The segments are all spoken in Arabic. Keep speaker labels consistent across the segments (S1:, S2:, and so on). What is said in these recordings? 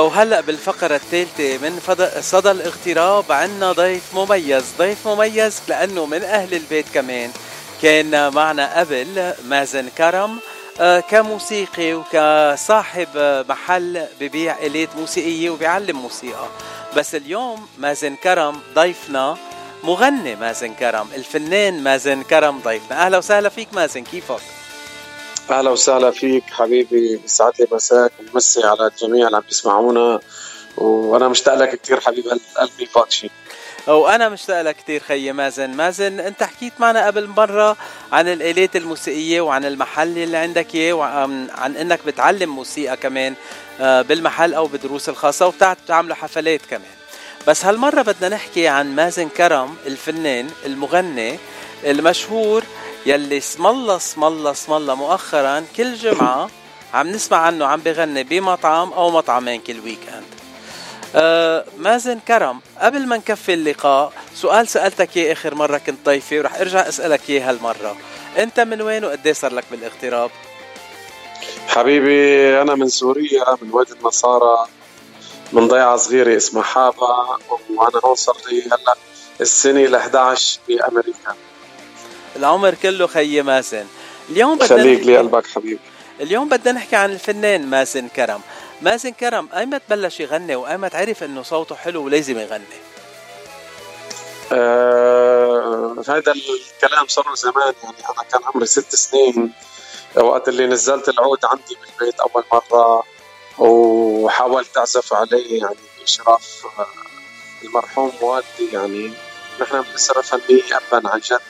S1: وهلا بالفقرة الثالثة من صدى الاغتراب عنا ضيف مميز، ضيف مميز لأنه من أهل البيت كمان. كان معنا قبل مازن كرم آه، كموسيقي وكصاحب محل ببيع آلات موسيقية وبيعلم موسيقى. بس اليوم مازن كرم ضيفنا مغني مازن كرم الفنان مازن كرم ضيفنا. أهلا وسهلا فيك مازن كيفك؟
S2: أهلا وسهلا فيك حبيبي يسعد لي مساك ومسي على الجميع اللي عم يسمعونا وأنا مشتاق لك كثير حبيب قلبي فاتشي
S1: وأنا مشتاق لك كثير خيي مازن. مازن أنت حكيت معنا قبل مرة عن الآلات الموسيقية وعن المحل اللي عندك إياه وعن إنك بتعلم موسيقى كمان آه، بالمحل أو بالدروس الخاصة وبتعملوا حفلات كمان. بس هالمرة بدنا نحكي عن مازن كرم الفنان المغني المشهور يلي اسم الله اسم الله اسم الله مؤخرا كل جمعة عم نسمع عنه عم بغني بمطعم أو مطعمين كل weekend آه مازن كرم قبل ما نكفي اللقاء سؤال سألتك إياه آخر مرة كنت ضيفي ورح أرجع أسألك إياه هالمرة. أنت من وين وقديه صار لك بالاغتراب؟
S2: حبيبي أنا من سوريا من وادي النصارى من ضيعة صغيرة اسمها حابة وأنا هون صار لي هلأ السنة ال 11 بأمريكا.
S1: العمر كله خيي مازن اليوم
S2: بدنا خليك لي قلبك حبيبي
S1: اليوم بدنا نحكي عن الفنان مازن كرم. مازن كرم ايمت بلش يغني وايمت عرف إنه صوته حلو ولازم يغني
S2: آه هذا الكلام صار له زمان يعني أنا كان عمري ست سنين وقت اللي نزلت العود عندي بالبيت أول مرة وحاولت أعزف عليه يعني بإشراف آه، المرحوم والدي يعني نحن بنسرة فنية أبا عن جد.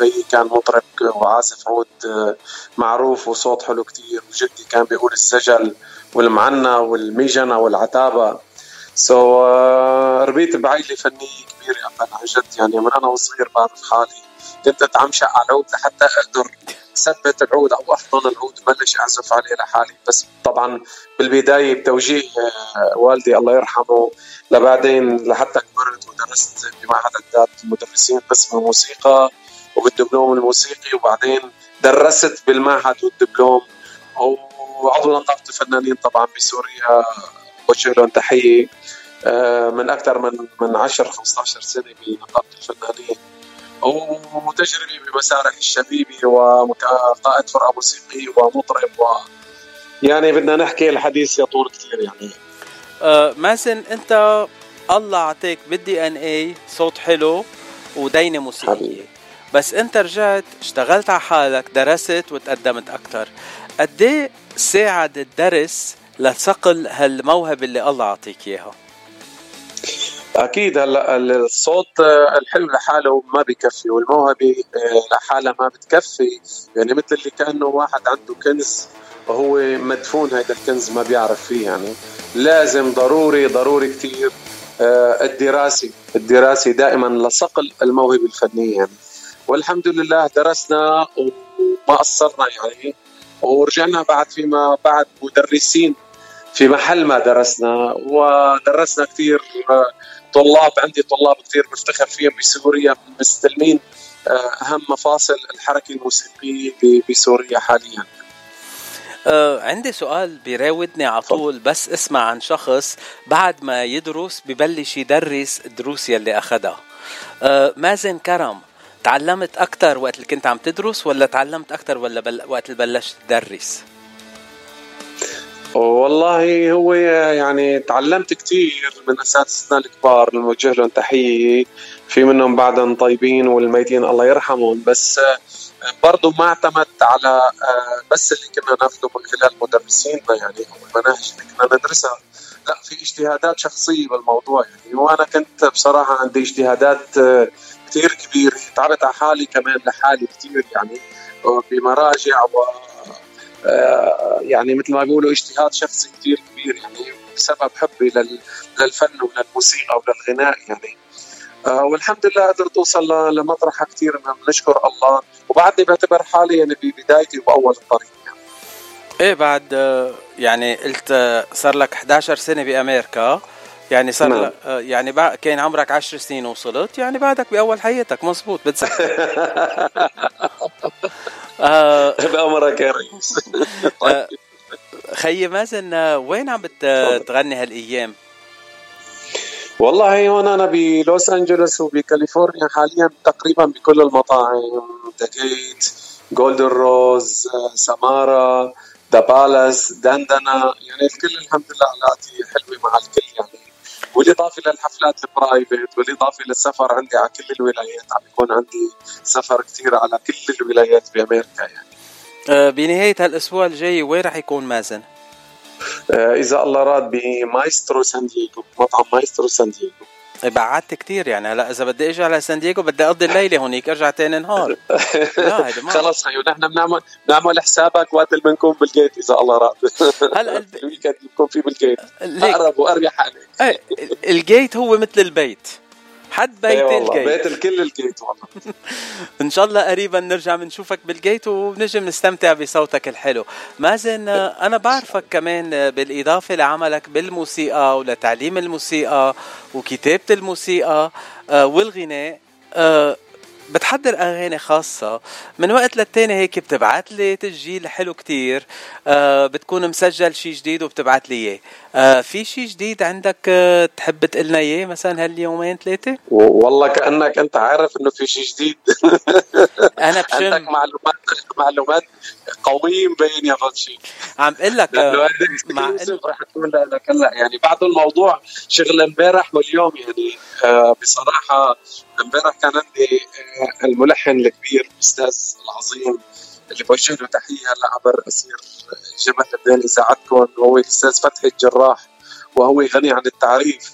S2: بيي كان مطرب وعازف عود معروف وصوت حلو كتير وجدي كان بيقول السجل والمعنى والميجنة والعتابة. سو so, uh, ربيت بعائلة فنية كبيرة أبا عن جد. يعني من أنا وصغير بعرف حالي كنت أتعمشق على العود لحتى أقدر ثبت العود أو أحضن العود بلش أعزف عليه لحالي. بس طبعا بالبداية بتوجيه آه، والدي الله يرحمه لبعدين لحتى كبرت ودرست بمعهد اعداد المدرسين قسم الموسيقى وبالدبلوم الموسيقي وبعدين درست بالمعهد والدبلوم. وعضو نقابة الفنانين طبعا بسوريا وجه لهم تحية. آه، من أكثر من من 10 15 سنة بنقابة الفنانين. وتجربي بمسارح الشبيبي وقائد فرقة موسيقية ومطرب و يعني بدنا نحكي الحديث يطول كثير يعني.
S1: آه مازن أنت الله اعطيك بالدي ان اي صوت حلو ودينة موسيقية. حبيبي. بس انت رجعت اشتغلت على حالك درست وتقدمت أكثر قد إيه ساعد الدرس لصقل هالموهبة اللي الله اعطيك إياها؟
S2: أكيد. هلأ الصوت الحلو لحاله ما بكفي والموهبة آه، لحالها ما بتكفي. يعني مثل اللي كأنه واحد عنده كنز وهو مدفون هذا الكنز ما بيعرف فيه يعني. لازم ضروري ضروري كثير آه، الدراسة. الدراسة دائما لصقل الموهبة الفنية يعني. والحمد لله درسنا وما قصرنا يعني ورجعنا بعد فيما بعد مدرسين في محل ما درسنا ودرسنا كثير طلاب عندي طلاب كثير بفتخر فيهم بسوريا مستلمين آه، أهم مفاصل الحركة الموسيقية بسوريا حاليا.
S1: أه عندي سؤال بيراودني على طول بس اسمع عن شخص بعد ما يدرس ببلش يدرس الدروس يلي أخذها. أه مازن كرم تعلمت أكثر وقت اللي كنت عم تدرس ولا تعلمت أكثر ولا بل... وقت اللي بلشت تدرس؟
S2: والله هو يعني تعلمت كثير من أساتذتنا الكبار نوجه لهم تحية في منهم بعدهم طيبين والميتين الله يرحمهم بس برضه ما اعتمدت على بس اللي كنا ناخذه من خلال مدرسينا يعني أو المناهج اللي كنا ندرسها. لا في اجتهادات شخصية بالموضوع يعني وأنا كنت بصراحة عندي اجتهادات كثير كبيره تعبت على حالي كمان لحالي كثير يعني بمراجع و آه، يعني مثل ما بيقولوا اجتهاد شخصي كثير كبير يعني بسبب حبي للفن وللموسيقى وللغناء يعني. آه، والحمد لله قدرت أوصل لمطرح كثير بنشكر الله. وبعدني بعتبر حالي يعني ببدايتي واول الطريق يعني.
S1: إيه بعد آه، يعني قلت صار لك 11 سنة بأمريكا. يعني صار نعم. يعني بقى كان عمرك 10 سنين وصلت يعني بعدك بأول حياتك مزبوط بتذكر
S2: آه بأمرك يا رئيس طيب.
S1: خيي مازن وين عم بتغني هالأيام؟
S2: والله هون أنا بلوس أنجلوس وبكاليفورنيا حاليا تقريبا بكل المطاعم The Gate Golden Rose سمارا The Palace دندنا يعني الكل الحمد لله علاقاتي حلوة مع الكل يعني بالاضافه للحفلات ال private بالاضافه للسفر عندي على كل الولايات عم يكون عندي سفر كثير على كل الولايات بأمريكا يعني
S1: أه بنهاية هالأسبوع الجاي وين رح يكون مازن؟
S2: أه إذا الله راد بمايسترو سان دييغو مطعم مايسترو سان دييغو
S1: بعدت كثير يعني. هلا إذا بدي إجي على سان دييغو بدي أقضي الليلة هونيك أرجع تاني نهار.
S2: لا هيدا ما خلص خيو نحن بنعمل بنعمل حسابك وقت اللي بنكون بال Gate إذا الله راد. هلا ال weekend بنكون في بال Gate. أقرب وأريح عليك
S1: إيه، ال Gate هو مثل البيت. حد بيت
S2: أيوة ال Gate. بيت الكل ال Gate والله.
S1: إن شاء الله قريبا نرجع بنشوفك بال Gate ونجي نستمتع بصوتك الحلو. مازن أنا بعرفك كمان بالإضافة لعملك بالموسيقى ولتعليم الموسيقى وكتابة الموسيقى آه، والغناء آه، بتحضر أغاني خاصة. من وقت للتاني هيك بتبعت لي تسجيل حلو كتير. آه بتكون مسجل شيء جديد وبتبعت لي إياه. آه في شيء جديد عندك آه تحب تقلنا إياه مثلا هاليومين ثلاثة؟
S2: والله كأنك أنت عارف إنه في شيء جديد.
S1: أنا بشم.
S2: عندك معلومات معلومات قوية مبين يا فاتشي
S1: عم إقول لك
S2: مع رح تقول لك هلأ يعني بعد الموضوع شغل امبارح واليوم يعني آه بصراحة امبارح كان عندي آه الملحن الكبير الأستاذ العظيم اللي بوجه له تحية هلأ عبر أسير جبل لبنان إذاعتكم وهو الاستاذ فتحي الجراح وهو غني عن التعريف.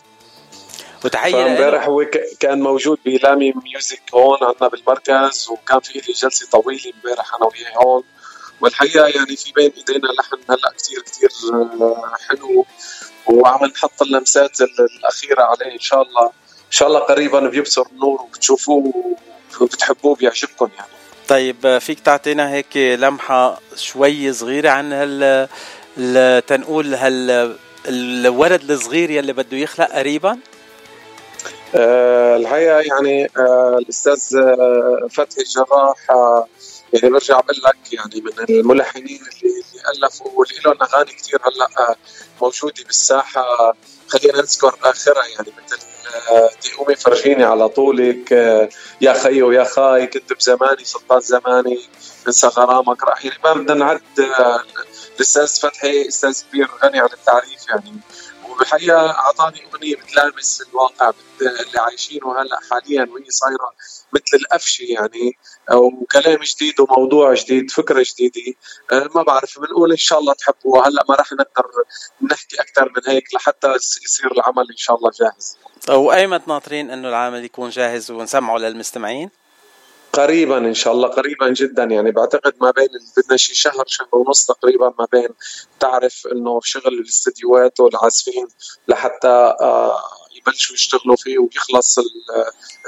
S1: وتحيه
S2: امبارح هو كان موجود بلامي ميوزك هون عندنا بالمركز وكان في لي جلسة طويلة امبارح أنا وياه هون. والحقيقة يعني في بين إيدينا لحن هلأ كثير كثير آه، حلو وعم نحط اللمسات الأخيرة عليه. إن شاء الله إن شاء الله قريبا بيبصر النور وبتشوفوه وبتحبوه بيعجبكم يعني.
S1: طيب فيك تعطينا هيك لمحة شوي صغيرة عن هال تنقول هال الولد الصغير يلي بده يخلق قريبا؟
S2: أه الحقيقة يعني أه الأستاذ آه، فتحي الجراح يعني برجع بقول لك يعني من الملحنين اللي, اللي ألفوا واللي لهم أغاني كثير هلأ آه، موجودة بالساحة. خلينا نذكر آخرها يعني مثل تقومي آه، فرجيني على طولك آه، يا خي ويا خاي كنت بزماني سلطان زماني انسى غرامك راح يعني ما بدنا نعد الأستاذ فتحي أستاذ كبير غني عن التعريف يعني. وبالحقيقه أعطاني أغنية بتلامس الواقع اللي عايشينه هلأ حاليا وهي صايرة مثل القفشة يعني وكلام جديد وموضوع جديد فكرة جديدة. أه، ما بعرف بنقول إن شاء الله تحبوها. هلأ ما راح نقدر نحكي أكثر من هيك لحتى يصير العمل إن شاء الله جاهز.
S1: وايمت ناطرين إنه العمل يكون جاهز ونسمعه للمستمعين؟
S2: قريبا إن شاء الله قريبا جدا. يعني بعتقد ما بين بدنا شي شهر شهر ونص تقريبا ما بين تعرف إنه شغل الاستديوهات والعازفين لحتى آه يبلشوا يشتغلوا فيه ويخلص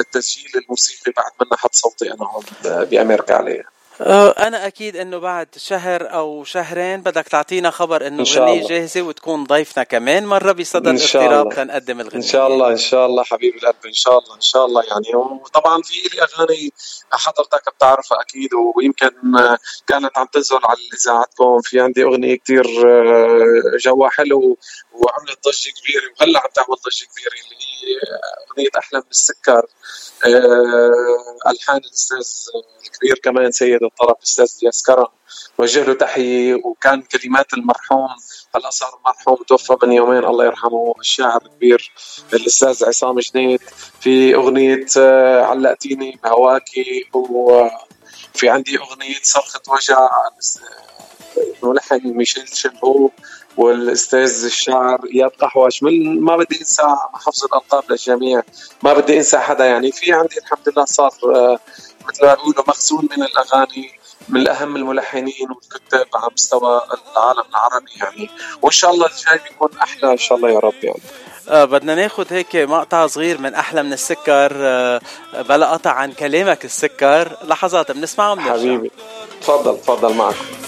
S2: التسجيل الموسيقي بعد ما نحط صوتي أنا هون بأمريكا عليه.
S1: أنا أكيد إنه بعد شهر أو شهرين بدك تعطينا خبر إنه الغنية جاهزة وتكون ضيفنا كمان مرة بصدد الاضطراب تنقدم الغنية.
S2: إن شاء الله إن شاء الله حبيب القلب إن شاء الله إن شاء الله يعني. وطبعا في لي أغاني حضرتك بتعرفها أكيد ويمكن كانت عم تنزل على إذاعتكم. في عندي أغنية كثير أه، جوا حلو وعملت ضجة كبيرة وهلأ عم تعمل ضجة كبيرة اللي هي أغنية أحلى من السكر. أه، ألحان الأستاذ الكبير كمان سيد الطرب الاستاذ دياس كرم. وجه له تحية وكان كلمات المرحوم هلا صار مرحوم توفى من يومين الله يرحمه الشاعر الكبير الأستاذ عصام جنيد. في أغنية آه، علقتيني بهواكي وفي عندي أغنية صرخة وجع الملحن ميشيل شلهو والأستاذ الشاعر إياد قحوش من ما بدي أنسى حفظ الألقاب للجميع. ما بدي أنسى حدا. يعني في عندي الحمد لله صار آه، مثل ما بيقولوا مخزون من الأغاني من اهم الملحنين والكتاب على مستوى العالم العربي يعني. وإن شاء الله الجاي بيكون أحلى إن شاء الله يا رب يعني.
S1: آه بدنا ناخذ هيك مقطع صغير من أحلى من السكر. آه بلا قطع عن كلامك السكر. لحظات بنسمعه
S2: حبيبي. تفضل تفضل معكم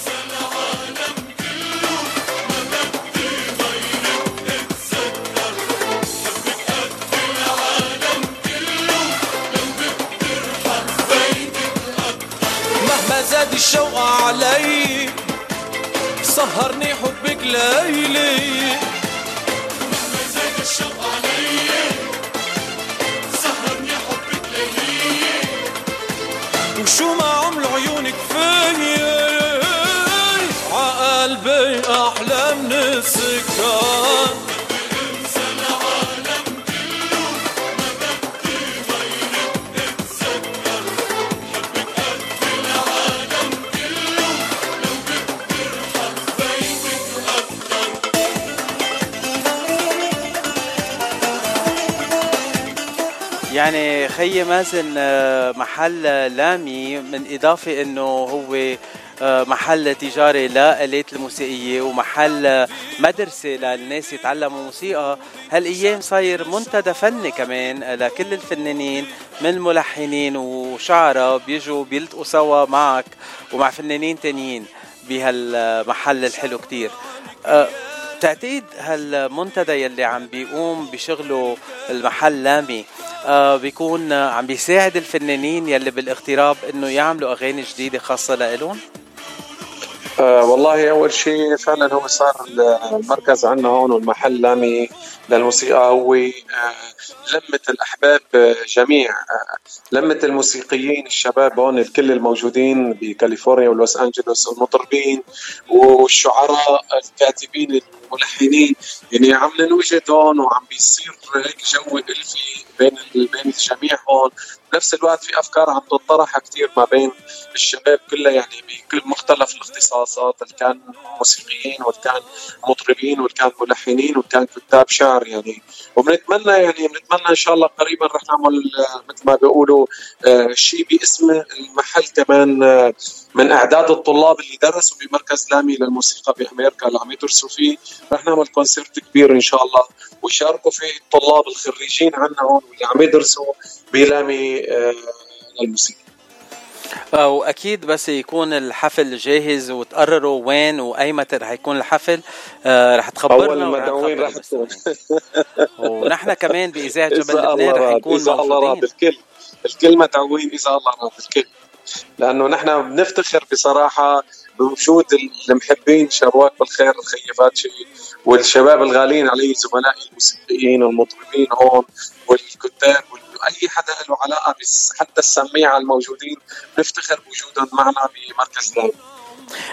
S3: زاد الشوق سهرني حبك ليلي. ما عملوا عيونك فيا عقلبي أحلى من السكان
S1: يعني خي مازن آه، محل لامي من إضافة أنه هو آه، محل تجاري لآلات الموسيقية ومحل مدرسة للناس يتعلموا موسيقى. هالأيام صاير منتدى فني كمان لكل الفنانين من ملحنين وشعراء بيجوا بيلتقوا سوا معك ومع فنانين تانيين بهالمحل الحلو كتير. تعتقد هالمنتدى يلي عم بيقوم بشغله المحل لامي آه بيكون عم بيساعد الفنانين يلي بالاغتراب إنه يعملوا أغاني جديدة خاصة لإلهم؟
S2: آه والله أول شيء فعلا هو صار المركز عندنا هون والمحل لامي للموسيقى هو آه لمة الأحباب جميع آه لمة الموسيقيين الشباب هون الكل الموجودين بكاليفورنيا ولوس أنجلوس والمطربين والشعراء الكاتبين الملحنين يعني عم ننوجد هون وعم بيصير هيك جو ألفي بين بين الجميع هون. بنفس الوقت في أفكار عم تطرح كثير ما بين الشباب كلها يعني بكل مختلف الاختصاصات اللي كان موسيقيين واللي كان مطربين واللي كان ملحنين واللي كان كتاب شعر يعني. وبنتمنى يعني بنتمنى إن شاء الله قريبا رح نعمل مثل ما بيقولوا آه، شيء باسم المحل كمان آه، من أعداد الطلاب اللي درسوا بمركز لامي للموسيقى بأمريكا اللي عم يدرسوا فيه رح نعمل كونسرت كبير إن شاء الله. ويشاركوا فيه الطلاب الخريجين عنا هون واللي عم يدرسوا بلامي آه، للموسيقى
S1: وأكيد بس يكون الحفل جاهز وتقرروا وين وأي متى رح يكون الحفل آه رح تخبرنا
S2: أول مدعوين رح تكون
S1: ونحن كمان بإذاعة جبل لبنان رح نكون
S2: إذا الله راد الكل. الكل مدعوين إذا الله راد الكل. لأنه نحن بنفتخر بصراحة بوجود المحبين شرواك بالخير الخيفاتشي والشباب الغاليين علي زملائي الموسيقيين والمطربين هون والكتاب واي حدا له علاقة حتى السميعه الموجودين بنفتخر بوجودهم معنا بمركز لامي.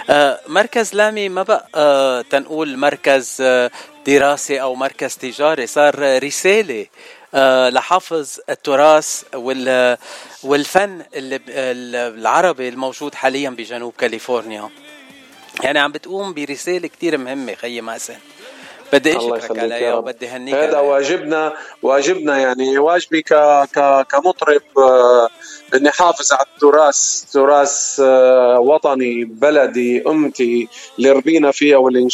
S1: آه مركز لامي ما بقى آه تنقول مركز آه دراسي أو مركز تجاري صار رسالة. لحفظ التراث وال والفن اللي العربي الموجود حاليا بجنوب كاليفورنيا. يعني عم بتقوم برسالة كتير مهمة خيي ماسن بدي أشكرك عليها وبدي هنيك
S2: هذا واجبنا واجبنا يعني واجبي ك ك كمطرب آه، إني حافظ على التراث تراث آه، وطني بلدي أمتي اللي ربينا فيها واللي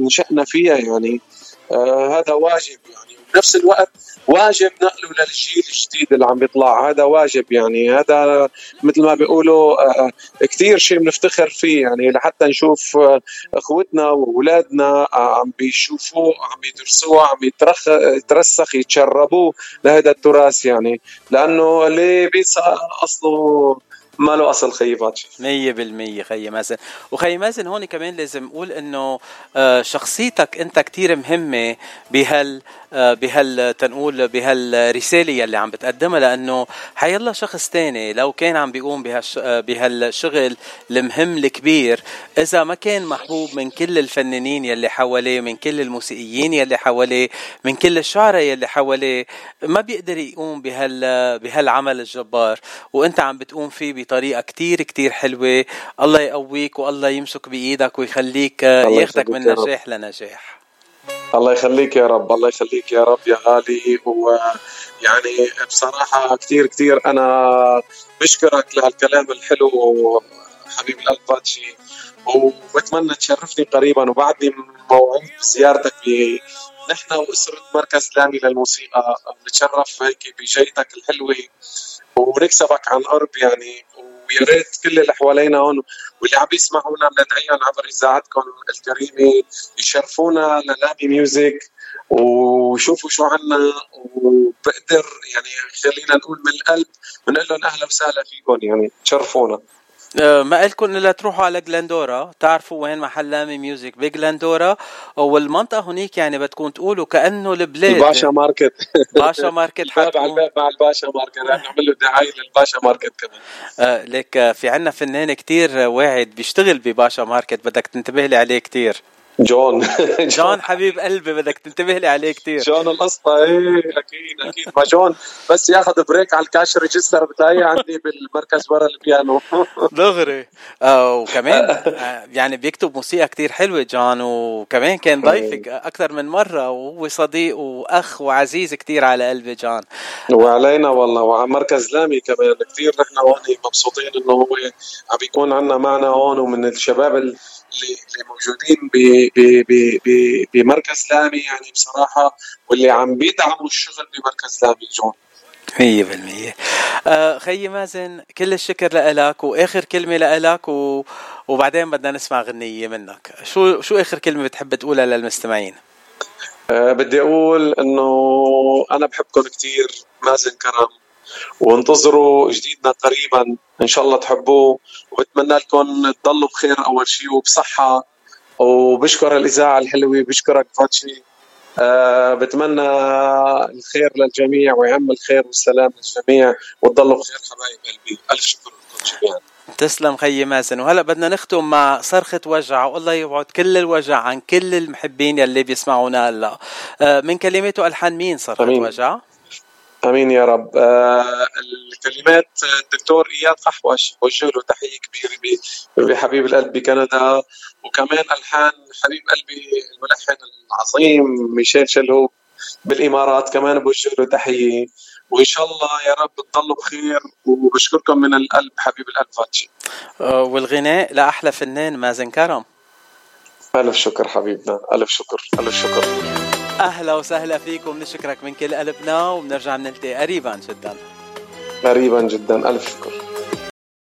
S2: نشأنا فيها يعني. آه، هذا واجب يعني. بنفس الوقت واجب نقله للجيل الجديد اللي عم بيطلع. هذا واجب يعني هذا مثل ما بيقولوا آه، كثير شيء بنفتخر فيه يعني لحتى نشوف آه، أخوتنا وأولادنا آه، عم بيشوفوه عم يدرسوه عم يترسخ يتشربوه لهذا التراث يعني. لأنه اللي بينسى أصله ما له أصل خيي باتشي.
S1: 100% خيي مازن وخيي مازن هون كمان لازم أقول إنه آه، شخصيتك أنت كتير مهمة بهال آه، بهال تنقول بهالرسالة يلي عم بتقدمها لأنه حيلا شخص تاني لو كان عم بيقوم بهالش آه، بهالشغل المهم الكبير إذا ما كان محبوب من كل الفنانين يلي حواليه من كل الموسيقيين يلي حواليه من كل الشعراء يلي حواليه ما بيقدر يقوم بهال بهالعمل الجبار. وأنت عم بتقوم فيه بطريقه كتير كتير حلوة. الله يقويك والله يمسك بإيدك ويخليك ياخدك من نجاح لنجاح.
S2: الله يخليك يا رب الله يخليك يا رب. يا غالي ويعني بصراحة كثير كثير أنا بشكرك لهالكلام الحلو حبيب القلب باتشي وبتمنى تشرفني قريبا وبعدني موعد بزيارتك ب نحن وأسرة مركز لامي للموسيقى. بنتشرف هيك بجيتك الحلوة ونكسبك عن الأرض يعني. ويا ريت كل اللي حوالينا هون واللي عم يسمعونا بندعيهم عبر إذاعتكم الكريمة يشرفونا للابي ميوزك وشوفوا شو عنا وبقدر يعني خلينا نقول من القلب بنقول لهم أهلا وسهلا فيكم يعني تشرفونا.
S1: ما قلكم الا تروحوا على جلندورا تعرفوا وين محل لامي ميوزك؟ بجلندورا والمنطقة هنيك يعني بدكم تقولوا كأنه البلاد.
S2: الباشا Market.
S1: باشا Market
S2: الباب على الباب مع الباشا Market. رح نعمل له دعاية للباشا Market كمان.
S1: آه لك آه، في عنا فنان كتير واعد بيشتغل بباشا Market. بدك تنتبه لي عليه كتير.
S2: جون.
S1: جون حبيب قلبي بدك تنتبه لي عليه كثير
S2: جون القصة إيه أكيد أكيد. ما جون بس ياخذ break على ال cash register بتاعي عندي بالمركز ورا البيانو.
S1: دغري. آه وكمان آه يعني بيكتب موسيقى كتير حلوة جون. وكمان كان ضيفك أكثر من مرة وهو صديق وأخ وعزيز كتير على قلبي جون.
S2: وعلينا والله وعلى مركز لامي كمان. كثير نحن هون مبسوطين إنه هو عم بيكون عنا معنا هون ومن الشباب اللي اللي موجودين بمركز لامي يعني بصراحة واللي عم بيدعموا الشغل بمركز لامي جون.
S1: مية بالمية. آه خيي مازن كل الشكر لك وآخر كلمة لك و... وبعدين بدنا نسمع غنية منك. شو شو آخر كلمة بتحب تقولها للمستمعين؟
S2: أه بدي أقول إنه أنا بحبكم كثير مازن كرم. وانتظروا جديدنا قريبا. إن شاء الله تحبوه. وبتمنى لكم تضلوا بخير أول شيء وبصحة. وبشكر الإذاعة الحلوة بشكرك فاتشي. أه بتمنى الخير للجميع ويعم الخير والسلام للجميع. وتضلوا بخير حبايب قلبي. ألف شكر لكم جميعا.
S1: تسلم خيي مازن. وهلا بدنا نختم مع صرخة وجع. والله يبعد كل الوجع عن كل المحبين يلي بيسمعونا هلا. أه من كلماته والحان مين صرخة أمين. وجع؟
S2: آمين يا رب. آه الكلمات الدكتور إياد قحوش بوجه له تحية كبيرة بحبيب القلب بكندا. وكمان ألحان حبيب قلبي الملحن العظيم ميشيل شلهوب بالإمارات كمان بوجه له تحية. وإن شاء الله يا رب تضلوا بخير وبشكركم من القلب حبيب القلب فاتشي.
S1: آه، والغناء لأحلى فنان مازن كرم.
S2: ألف شكر حبيبنا. ألف شكر. ألف شكر.
S1: أهلا وسهلا فيكم نشكرك من كل قلبنا وبنرجع بنلتقي قريبا جدا.
S2: قريبا جدا ألف شكر.